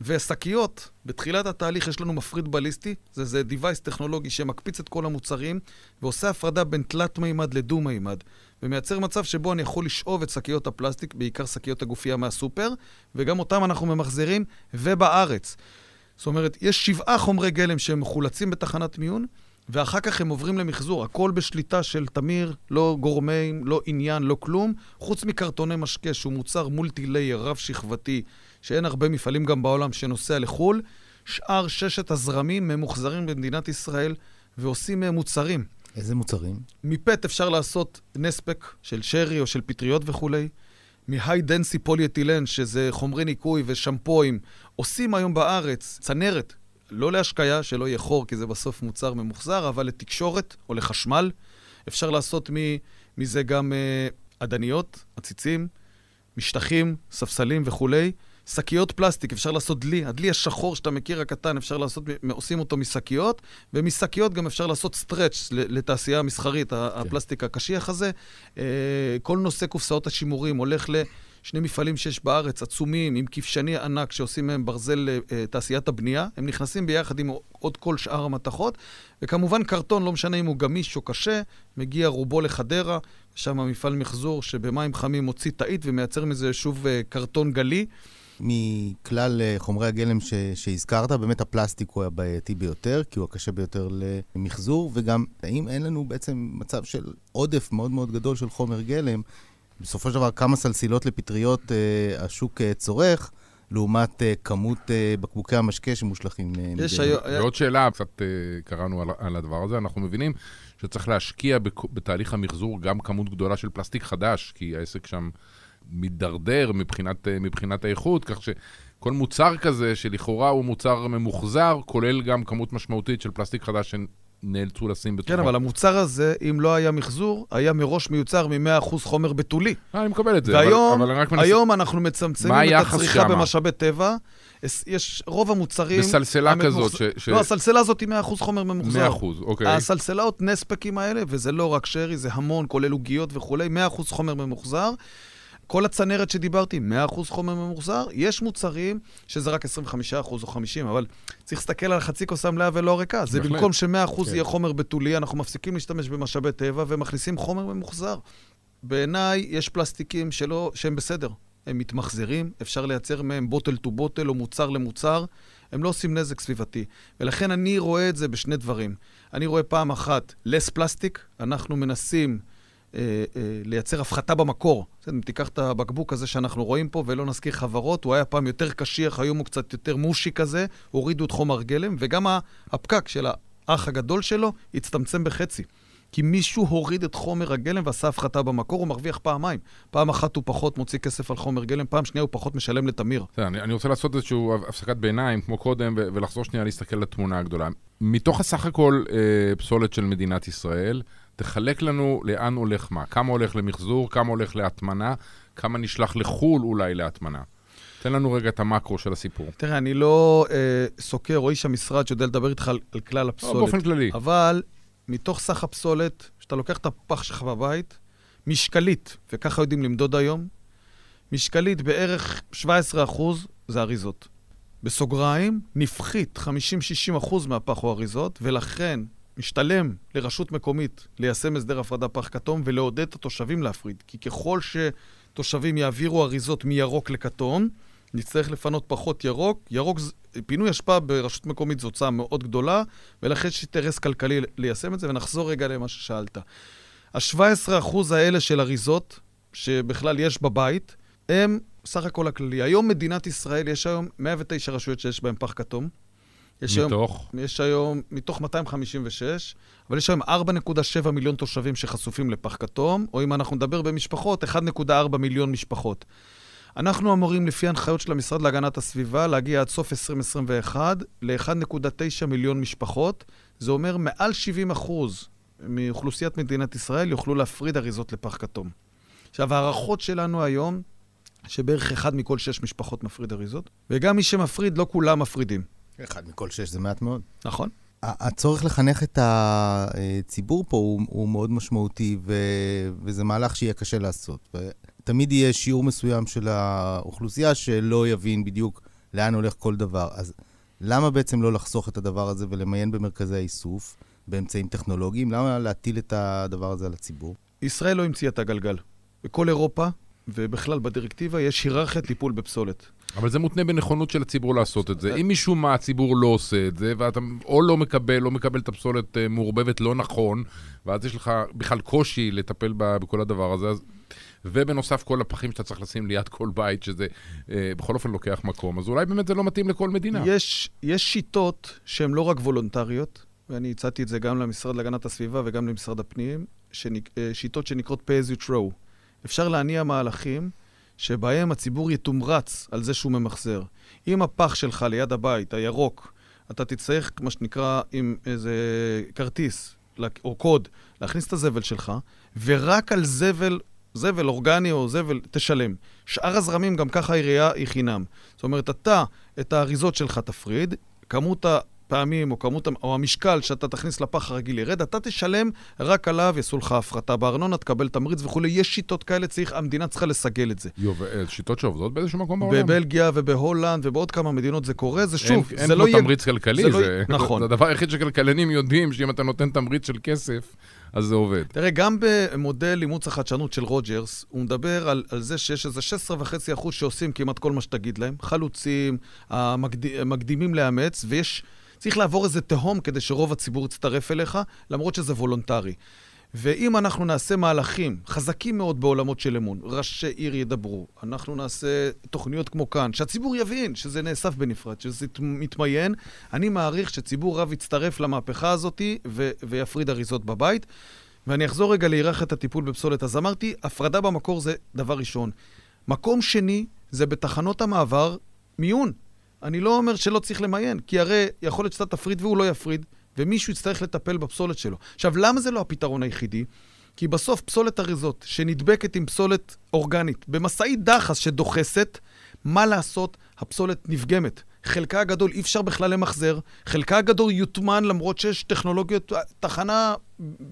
ושקיות, בתחילת התהליך יש לנו מפריד בליסטי, זה, זה device טכנולוגי שמקפיץ את כל המוצרים ועושה הפרדה בין תלת מימד לדו מימד ומייצר מצב שבו אני יכול לשאוב את שקיות הפלסטיק, בעיקר שקיות הגופייה מהסופר, וגם אותם אנחנו ממחזרים, ובארץ. זאת אומרת, יש שבעה חומרי גלם שהם מחולצים בתחנת מיון, ואחר כך הם עוברים למחזור. הכל בשליטה של תמיר, לא גורמים, לא עניין, לא כלום, חוץ מקרטוני משקה, שהוא מוצר מולטי-לייר, רב-שכבתי, שאין הרבה מפעלים גם בעולם שנוסע לחו"ל. שאר ששת הזרמים ממוחזרים במדינת ישראל ועושים מוצרים. איזה מוצרים? מפט אפשר לעשות נספק של שרי או של פטריות וכולי. מהי דנסי פוליאטילן, שזה חומרי ניקוי ושמפואים, עושים היום בארץ צנרת לא להשקיה, שלא יהיה חור, כי זה בסוף מוצר ממוחזר, אבל לתקשורת או לחשמל. אפשר לעשות מזה גם uh, עדניות, עציצים, משטחים, ספסלים וכולי. שקיות פלסטיק, אפשר לעשות דלי. הדלי השחור שאתה מכיר, הקטן, אפשר לעשות, עושים אותו משקיות, ומשקיות גם אפשר לעשות stretch לתעשייה המסחרית, כן. הפלסטיק הקשיח הזה. אה, כל נושא קופסאות השימורים הולך ל... שני מפעלים שיש בארץ, עצומים, עם כבשני ענק, שעושים מהם ברזל לתעשיית אה, הבנייה. הם נכנסים ביחד עם עוד כל שאר המתכות. וכמובן קרטון, לא משנה אם הוא גמיש או קשה, מגיע רובו לחדרה, שם מפעל מחזור שבמים חמים מוציא תאית ומייצר מזה שוב אה, קרטון גלי. מכלל אה, חומרי הגלם ש, שהזכרת, באמת הפלסטיק הוא הבעייתי ביותר, כי הוא הקשה ביותר למחזור, וגם האם אין לנו בעצם מצב של עודף מאוד מאוד גדול של חומר גלם, בסופו של דבר כמה סלסילות לפטריות אה, השוק אה, צורך, לעומת אה, כמות אה, בקבוקי המשקה שמושלכים אה, מדי. יש היום... ועוד שאלה, קצת אה, קראנו על, על הדבר הזה, אנחנו מבינים שצריך להשקיע בק, בתהליך המחזור גם כמות גדולה של פלסטיק חדש, כי העסק שם מידרדר מבחינת, אה, מבחינת האיכות, כך ש... כל מוצר כזה, שלכאורה הוא מוצר ממוחזר, כולל גם כמות משמעותית של פלסטיק חדש שנאלצו לשים בתוכו. כן, אבל המוצר הזה, אם לא היה מחזור, היה מראש מיוצר מ-100% חומר בתולי. אה, אני מקבל את זה, והיום, אבל, אבל רק. היום אנחנו מצמצמים את הצריכה שמה? במשאבי טבע. יש- רוב המוצרים... בסלסלה הממוחז- כזאת, ש... ש... לא, הסלסלה הזאת היא 100% חומר ממוחזר. 100%, אוקיי. הסלסלות נספקים האלה, וזה לא רק שרי, זה המון, כולל עוגיות וכולי, 100% חומר ממוחזר. כל הצנרת שדיברתי, 100% חומר ממוחזר. יש מוצרים שזה רק 25% או 50, אבל צריך להסתכל על חצי כוס המלאה ולא הריקה. זה בהחלט. במקום ש-100% כן. יהיה חומר בתולי, אנחנו מפסיקים להשתמש במשאבי טבע ומכניסים חומר ממוחזר. בעיניי יש פלסטיקים שלא, שהם בסדר. הם מתמחזרים, אפשר לייצר מהם בוטל טו בוטל או מוצר למוצר. הם לא עושים נזק סביבתי. ולכן אני רואה את זה בשני דברים. אני רואה פעם אחת less פלסטיק, אנחנו מנסים אה, אה, לייצר הפחתה במקור. אם תיקח את הבקבוק הזה שאנחנו רואים פה, ולא נזכיר חברות, הוא היה פעם יותר קשיח, היום הוא קצת יותר מושי כזה, הורידו את חומר גלם, וגם הפקק של האח הגדול שלו הצטמצם בחצי. כי מישהו הוריד את חומר הגלם ועשה הפחתה במקור, הוא מרוויח פעמיים. פעם אחת הוא פחות מוציא כסף על חומר גלם, פעם שנייה הוא פחות משלם לתמיר. אני, רוצה לעשות איזושהי הפסקת ביניים, כמו קודם, ולחזור שנייה להסתכל על התמונה הגדולה. מתוך הסך הכל אה, פסולת של מדינת ישראל, תחלק לנו לאן הולך מה. כמה הולך למחזור, כמה הולך להטמנה, כמה נשלח לחו"ל אולי להטמנה. תן לנו רגע את המקרו של הסיפור. תראה, אני לא אה, סוקר או איש המשרד שיודע לדבר איתך על, על כלל לא, הפסולת. באופן כללי. אבל מתוך סך הפסולת, כשאתה לוקח את הפח שלך בבית, משקלית, וככה יודעים למדוד היום, משקלית בערך 17% זה אריזות. בסוגריים, נפחית 50-60% מהפח או אריזות, ולכן משתלם לרשות מקומית ליישם הסדר הפרדה פח כתום ולעודד את התושבים להפריד. כי ככל שתושבים יעבירו אריזות מירוק לכתום, נצטרך לפנות פחות ירוק. ירוק, פינוי אשפה ברשות מקומית זו הוצאה מאוד גדולה, ולכן יש אינטרס כלכלי ליישם את זה, ונחזור רגע למה ששאלת. ה-17% האלה של אריזות, שבכלל יש בבית, הם סך הכל הכללי. היום מדינת ישראל, יש היום 109 רשויות שיש בהן פח כתום. יש היום, מתוך? יש היום, מתוך 256, אבל יש היום 4.7 מיליון תושבים שחשופים לפח כתום, או אם אנחנו נדבר במשפחות, 1.4 מיליון משפחות. אנחנו אמורים, לפי הנחיות של המשרד להגנת הסביבה, להגיע עד סוף 2021 ל-1.9 מיליון משפחות. זה אומר מעל 70 אחוז מאוכלוסיית מדינת ישראל יוכלו להפריד אריזות לפח כתום. עכשיו, ההערכות שלנו היום, שבערך אחד מכל שש משפחות מפריד אריזות, וגם מי שמפריד, לא כולם מפרידים. אחד מכל שש זה מעט מאוד. נכון? הצורך לחנך את הציבור פה הוא, הוא מאוד משמעותי, ו, וזה מהלך שיהיה קשה לעשות. תמיד יהיה שיעור מסוים של האוכלוסייה שלא יבין בדיוק לאן הולך כל דבר. אז למה בעצם לא לחסוך את הדבר הזה ולמיין במרכזי האיסוף באמצעים טכנולוגיים? למה להטיל את הדבר הזה על הציבור? ישראל לא המציאה את הגלגל. בכל אירופה, ובכלל בדירקטיבה, יש היררכיית טיפול בפסולת. אבל זה מותנה בנכונות של הציבור לעשות את זה. אם משום מה הציבור לא עושה את זה, ואתה או לא מקבל, לא מקבל את הפסולת אה, מעורבבת לא נכון, ואז יש לך בכלל קושי לטפל בכל הדבר הזה, אז... ובנוסף כל הפחים שאתה צריך לשים ליד כל בית, שזה אה, בכל אופן לוקח מקום, אז אולי באמת זה לא מתאים לכל מדינה. יש, יש שיטות שהן לא רק וולונטריות, ואני הצעתי את זה גם למשרד להגנת הסביבה וגם למשרד הפנים, שנק, אה, שיטות שנקראות pay as you throw. אפשר להניע מהלכים שבהם הציבור יתומרץ על זה שהוא ממחזר. אם הפח שלך ליד הבית, הירוק, אתה תצטרך, מה שנקרא, עם איזה כרטיס או קוד, להכניס את הזבל שלך, ורק על זבל, זבל אורגני או זבל, תשלם. שאר הזרמים, גם ככה העירייה היא חינם. זאת אומרת, אתה, את האריזות שלך תפריד, כמות הפעמים או כמות, או המשקל שאתה תכניס לפח הרגיל ירד, אתה תשלם, רק עליו יעשו לך הפחתה בארנונה, תקבל תמריץ וכולי. יש שיטות כאלה, צריך, המדינה צריכה לסגל את זה. יו, ו- שיטות שעובדות באיזשהו מקום בעולם? בבלגיה ובהולנד ובעוד כמה מדינות זה קורה, זה שוב, אין, זה אין לא יהיה... תמריץ כלכלי, זה זה, לא זה, יהיה- <laughs> נכון. זה הדבר היחיד שכלכלנים יודעים, שאם אתה נותן תמריץ של כסף, אז זה עובד. תראה, גם במודל אימוץ החדשנות של רוג'רס, הוא מדבר על, על זה שיש איזה 16.5% שעושים כמעט כל מה שתגיד להם, חלוצים, המקד... מקדימים לאמץ, ויש, צריך לעבור איזה תהום כדי שרוב הציבור יצטרף אליך, למרות שזה וולונטרי. ואם אנחנו נעשה מהלכים חזקים מאוד בעולמות של אמון, ראשי עיר ידברו, אנחנו נעשה תוכניות כמו כאן, שהציבור יבין שזה נאסף בנפרד, שזה מת- מתמיין, אני מעריך שציבור רב יצטרף למהפכה הזאת ו- ויפריד אריזות בבית. ואני אחזור רגע להיררכיית הטיפול בפסולת. אז אמרתי, הפרדה במקור זה דבר ראשון. מקום שני, זה בתחנות המעבר, מיון. אני לא אומר שלא צריך למיין, כי הרי יכול להיות שאתה תפריד והוא לא יפריד, ומישהו יצטרך לטפל בפסולת שלו. עכשיו, למה זה לא הפתרון היחידי? כי בסוף פסולת אריזות שנדבקת עם פסולת אורגנית במשאית דחס שדוחסת, מה לעשות? הפסולת נפגמת. חלקה הגדול אי אפשר בכלל למחזר, חלקה הגדול יוטמן למרות שיש טכנולוגיות, תחנה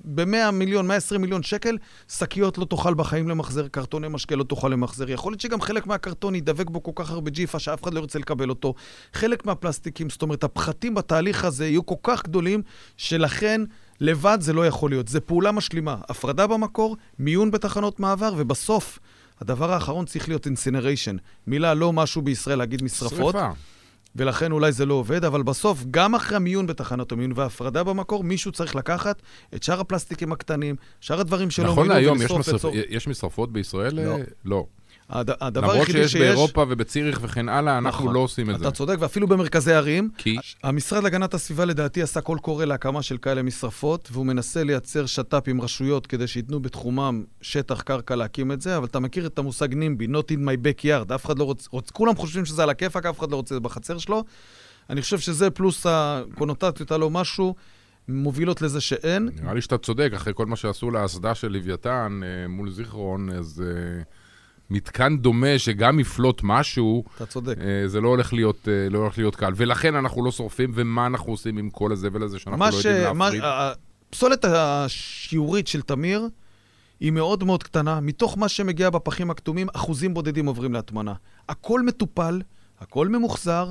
ב-100 מיליון, 120 מיליון שקל, שקיות לא תוכל בחיים למחזר, קרטוני משקה לא תוכל למחזר. יכול להיות שגם חלק מהקרטון ידבק בו כל כך הרבה ג'יפה שאף אחד לא ירצה לקבל אותו. חלק מהפלסטיקים, זאת אומרת, הפחתים בתהליך הזה יהיו כל כך גדולים, שלכן... לבד זה לא יכול להיות, זה פעולה משלימה. הפרדה במקור, מיון בתחנות מעבר, ובסוף, הדבר האחרון צריך להיות incineration. מילה לא משהו בישראל להגיד משרפות. שריפה. ולכן אולי זה לא עובד, אבל בסוף, גם אחרי המיון בתחנת המיון וההפרדה במקור, מישהו צריך לקחת את שאר הפלסטיקים הקטנים, שאר הדברים שלא נכון להיום, יש, משרפ... יש משרפות בישראל? לא. לא. הד... הדבר היחידי שיש... למרות שיש באירופה ובציריך וכן הלאה, אנחנו נכון, לא עושים את אתה זה. אתה צודק, ואפילו במרכזי ערים. כי? המשרד להגנת הסביבה לדעתי עשה קול קורא להקמה של כאלה משרפות, והוא מנסה לייצר שת"פ עם רשויות כדי שייתנו בתחומם שטח קרקע להקים את זה, אבל אתה מכיר את המושג NIMBY, not in my backyard, אף אחד לא רוצה, רוצ... כולם חושבים שזה על הכיפאק, אף אחד לא רוצה את זה בחצר שלו. אני חושב שזה פלוס הקונוטציות הלא משהו. מובילות לזה שאין. נראה לי שאתה צודק, אחרי כל מה שעשו לאסדה של לוויתן אה, מול זיכרון, אז... מתקן דומה שגם יפלוט משהו, אתה צודק. אה, זה לא הולך, להיות, אה, לא הולך להיות קל. ולכן אנחנו לא שורפים, ומה אנחנו עושים עם כל הזבל הזה שאנחנו לא ש... יודעים להפריד? הפסולת השיעורית של תמיר היא מאוד מאוד קטנה. מתוך מה שמגיע בפחים הכתומים, אחוזים בודדים עוברים להטמנה. הכל מטופל, הכל ממוחזר,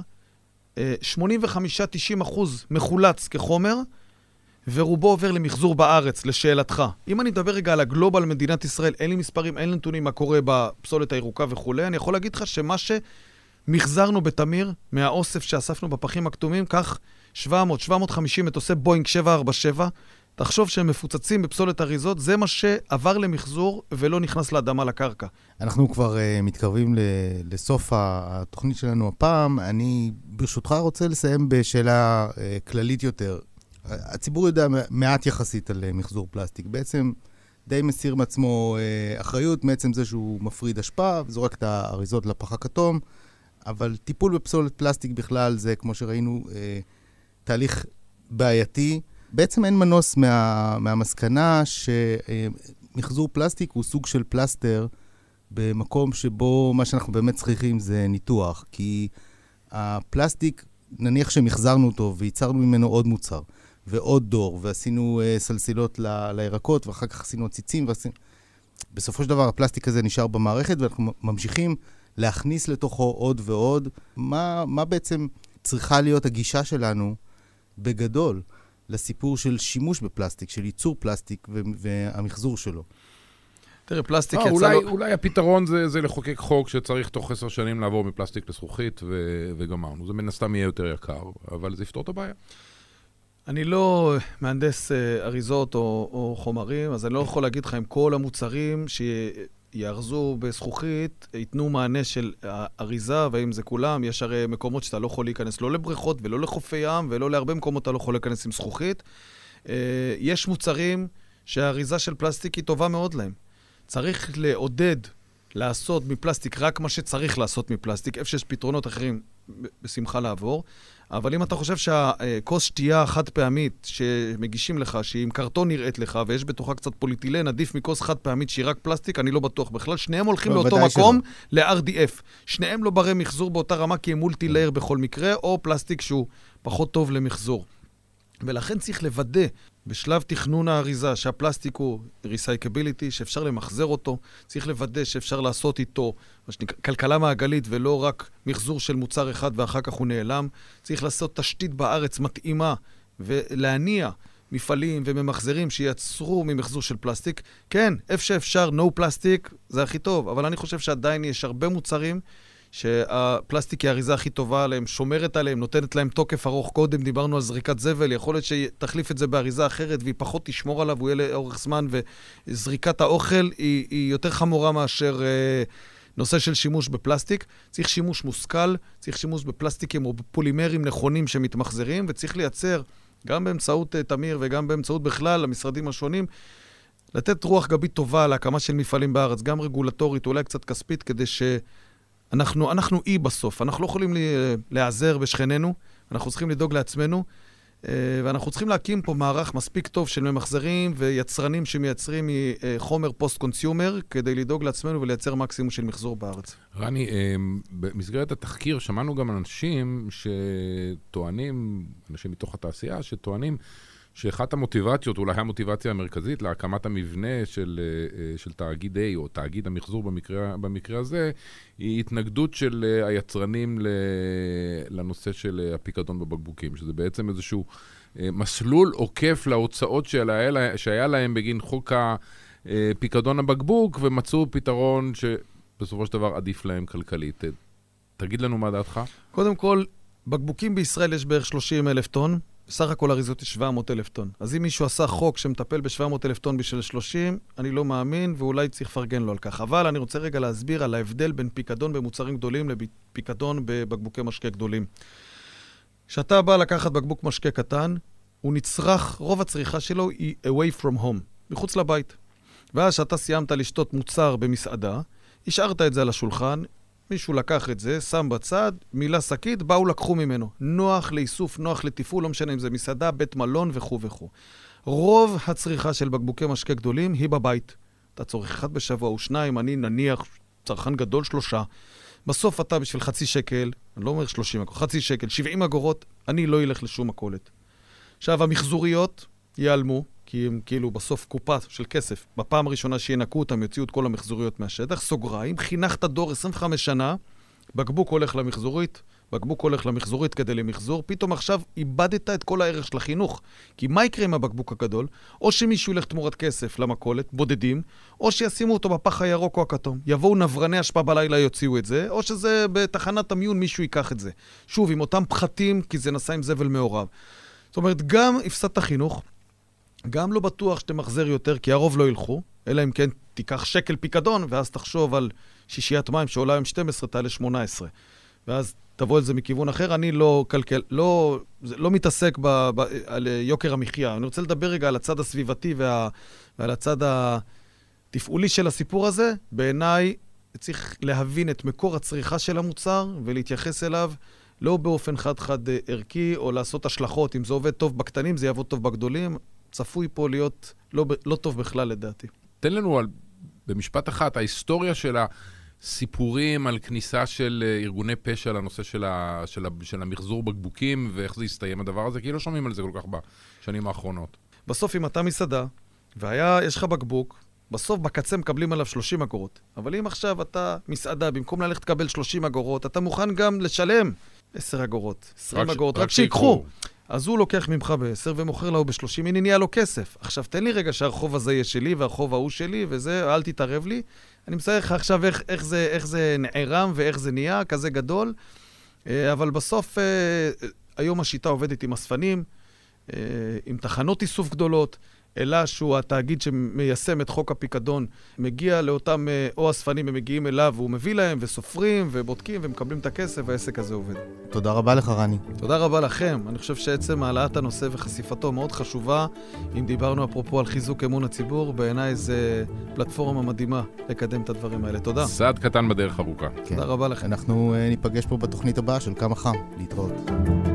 85-90 אה, אחוז מחולץ כחומר, ורובו עובר למחזור בארץ, לשאלתך. אם אני אדבר רגע על הגלובל מדינת ישראל, אין לי מספרים, אין לי נתונים מה קורה בפסולת הירוקה וכולי, אני יכול להגיד לך שמה שמחזרנו בתמיר, מהאוסף שאספנו בפחים הכתומים, כך 700, 750 מטוסי בואינג 747, תחשוב שהם מפוצצים בפסולת אריזות, זה מה שעבר למחזור ולא נכנס לאדמה לקרקע. אנחנו כבר uh, מתקרבים ל- לסוף התוכנית שלנו הפעם. אני ברשותך רוצה לסיים בשאלה uh, כללית יותר. הציבור יודע מעט יחסית על אה, מחזור פלסטיק. בעצם די מסיר מעצמו אה, אחריות מעצם זה שהוא מפריד אשפה, וזורק את האריזות לפח הכתום, אבל טיפול בפסולת פלסטיק בכלל זה, כמו שראינו, אה, תהליך בעייתי. בעצם אין מנוס מה, מהמסקנה שמחזור פלסטיק הוא סוג של פלסטר במקום שבו מה שאנחנו באמת צריכים זה ניתוח, כי הפלסטיק, נניח שמחזרנו אותו וייצרנו ממנו עוד מוצר. ועוד דור, ועשינו uh, סלסילות ל, לירקות, ואחר כך עשינו עציצים, ועשינו... בסופו של דבר הפלסטיק הזה נשאר במערכת, ואנחנו ממשיכים להכניס לתוכו עוד ועוד. מה, מה בעצם צריכה להיות הגישה שלנו, בגדול, לסיפור של שימוש בפלסטיק, של ייצור פלסטיק והמחזור שלו? תראה, פלסטיק לא, יצא אולי, לו... אולי הפתרון זה, זה לחוקק חוק שצריך תוך עשר שנים לעבור מפלסטיק לזכוכית, ו, וגמרנו. זה מן הסתם יהיה יותר יקר, אבל זה יפתור את הבעיה. אני לא מהנדס אה, אריזות או, או חומרים, אז אני לא יכול להגיד לך אם כל המוצרים שיארזו בזכוכית ייתנו מענה של אריזה, והאם זה כולם. יש הרי מקומות שאתה לא יכול להיכנס לא לבריכות ולא לחופי ים, ולא להרבה מקומות אתה לא יכול להיכנס עם זכוכית. אה, יש מוצרים שהאריזה של פלסטיק היא טובה מאוד להם. צריך לעודד לעשות מפלסטיק רק מה שצריך לעשות מפלסטיק, איפה שיש פתרונות אחרים, בשמחה לעבור. אבל אם אתה חושב שהכוס שתייה החד פעמית שמגישים לך, שהיא עם קרטון נראית לך, ויש בתוכה קצת פוליטילן, עדיף מכוס חד פעמית שהיא רק פלסטיק, אני לא בטוח בכלל. שניהם הולכים לא, לאותו מקום, ל-RDF. שניהם לא ברי מחזור באותה רמה, כי הם multi-layer בכל מקרה, או פלסטיק שהוא פחות טוב למחזור. ולכן צריך לוודא בשלב תכנון האריזה שהפלסטיק הוא ריסייקביליטי, שאפשר למחזר אותו, צריך לוודא שאפשר לעשות איתו כלכלה מעגלית ולא רק מחזור של מוצר אחד ואחר כך הוא נעלם. צריך לעשות תשתית בארץ מתאימה ולהניע מפעלים וממחזרים שייצרו ממחזור של פלסטיק. כן, איפה שאפשר, no פלסטיק, זה הכי טוב, אבל אני חושב שעדיין יש הרבה מוצרים שהפלסטיק היא האריזה הכי טובה עליהם, שומרת עליהם, נותנת להם תוקף ארוך. קודם דיברנו על זריקת זבל, יכול להיות שתחליף את זה באריזה אחרת והיא פחות תשמור עליו, הוא יהיה לאורך זמן, וזריקת האוכל היא, היא יותר חמורה מאשר אה, נושא של שימוש בפלסטיק. צריך שימוש מושכל, צריך שימוש בפלסטיקים או בפולימרים נכונים שמתמחזרים, וצריך לייצר, גם באמצעות uh, תמיר וגם באמצעות בכלל המשרדים השונים, לתת רוח גבית טובה להקמה של מפעלים בארץ, גם רגולטורית, אולי קצת כספית, כדי ש... אנחנו, אנחנו אי בסוף, אנחנו לא יכולים להיעזר בשכנינו, אנחנו צריכים לדאוג לעצמנו, אה, ואנחנו צריכים להקים פה מערך מספיק טוב של ממחזרים ויצרנים שמייצרים מחומר post-consumer, כדי לדאוג לעצמנו ולייצר מקסימום של מחזור בארץ. רני, אה, במסגרת התחקיר שמענו גם אנשים שטוענים, אנשים מתוך התעשייה, שטוענים שאחת המוטיבציות, אולי המוטיבציה המרכזית להקמת המבנה של, אה, אה, של תאגיד A, או תאגיד המחזור במקרה, במקרה הזה, היא התנגדות של אה, היצרנים לנושא של הפיקדון בבקבוקים, שזה בעצם איזשהו מסלול עוקף להוצאות שהיה, שהיה להם בגין חוק הפיקדון הבקבוק, ומצאו פתרון שבסופו של דבר עדיף להם כלכלית. תגיד לנו מה דעתך. קודם כל, בקבוקים בישראל יש בערך 30 אלף טון. בסך הכל אריזות היא 700 אלף טון. אז אם מישהו עשה חוק שמטפל ב-700 אלף טון בשביל 30, אני לא מאמין, ואולי צריך לפרגן לו על כך. אבל אני רוצה רגע להסביר על ההבדל בין פיקדון במוצרים גדולים לפיקדון בבקבוקי משקה גדולים. כשאתה בא לקחת בקבוק משקה קטן, הוא נצרך, רוב הצריכה שלו היא away from home, מחוץ לבית. ואז כשאתה סיימת לשתות מוצר במסעדה, השארת את זה על השולחן, מישהו לקח את זה, שם בצד, מילא שקית, באו לקחו ממנו. נוח לאיסוף, נוח לתפעול, לא משנה אם זה מסעדה, בית מלון וכו' וכו'. רוב הצריכה של בקבוקי משקה גדולים היא בבית. אתה צורך אחד בשבוע או שניים, אני נניח צרכן גדול שלושה. בסוף אתה בשביל חצי שקל, אני לא אומר 30 אגורות, חצי שקל, 70 אגורות, אני לא אלך לשום מכולת. עכשיו, המחזוריות ייעלמו, כי הם כאילו בסוף קופה של כסף. בפעם הראשונה שינקו אותם, יוציאו את כל המחזוריות מהשטח. סוגריים, חינכת דור 25 שנה, בקבוק הולך למחזורית, בקבוק הולך למחזורית כדי למחזור, פתאום עכשיו איבדת את כל הערך של החינוך. כי מה יקרה עם הבקבוק הגדול? או שמישהו ילך תמורת כסף למכולת, בודדים, או שישימו אותו בפח הירוק או הכתום. יבואו נברני אשפה בלילה, יוציאו את זה, או שזה בתחנת המיון מישהו ייקח את זה. שוב, עם אותם פחתים, כי זה נסע עם זבל מעורב. זאת אומרת, גם הפסדת חינוך, גם לא בטוח שתמחזר יותר, כי הרוב לא ילכו, אלא אם כן תיקח שקל פיקדון, ואז תחשוב על שישיית מים שעולה היום 12, תעלה 18. ואז תבוא על זה מכיוון אחר. אני לא כלכל... לא, לא מתעסק ב, ב, על יוקר המחיה. אני רוצה לדבר רגע על הצד הסביבתי וה, ועל הצד התפעולי של הסיפור הזה. בעיניי צריך להבין את מקור הצריכה של המוצר ולהתייחס אליו לא באופן חד-חד ערכי, או לעשות השלכות. אם זה עובד טוב בקטנים, זה יעבוד טוב בגדולים. צפוי פה להיות לא, לא טוב בכלל, לדעתי. תן לנו על, במשפט אחת, ההיסטוריה של הסיפורים על כניסה של אה, ארגוני פשע לנושא של, ה, של, ה, של המחזור בקבוקים, ואיך זה הסתיים הדבר הזה, כי לא שומעים על זה כל כך בשנים האחרונות. בסוף, אם אתה מסעדה, ויש לך בקבוק, בסוף בקצה מקבלים עליו 30 אגורות. אבל אם עכשיו אתה מסעדה, במקום ללכת לקבל 30 אגורות, אתה מוכן גם לשלם 10 אגורות, 20 אגורות, רק, רק שיקחו. אז הוא לוקח ממך ב-10 ומוכר לו ב-30, הנה נהיה לו כסף. עכשיו, תן לי רגע שהרחוב הזה יהיה שלי והרחוב ההוא שלי, וזה, אל תתערב לי. אני מסתכל לך עכשיו איך, איך, זה, איך זה נערם ואיך זה נהיה, כזה גדול. אה, אבל בסוף, אה, היום השיטה עובדת עם אספנים, אה, עם תחנות איסוף גדולות. אלא שהוא התאגיד שמיישם את חוק הפיקדון, מגיע לאותם אה, או אספנים, הם מגיעים אליו, והוא מביא להם, וסופרים, ובודקים, ומקבלים את הכסף, והעסק הזה עובד. תודה רבה לך, רני. תודה רבה לכם. אני חושב שעצם העלאת הנושא וחשיפתו מאוד חשובה. אם דיברנו אפרופו על חיזוק אמון הציבור, בעיניי זה פלטפורמה מדהימה לקדם את הדברים האלה. תודה. צעד קטן בדרך ארוכה. כן. תודה רבה לכם. אנחנו uh, ניפגש פה בתוכנית הבאה של כמה חם. להתראות.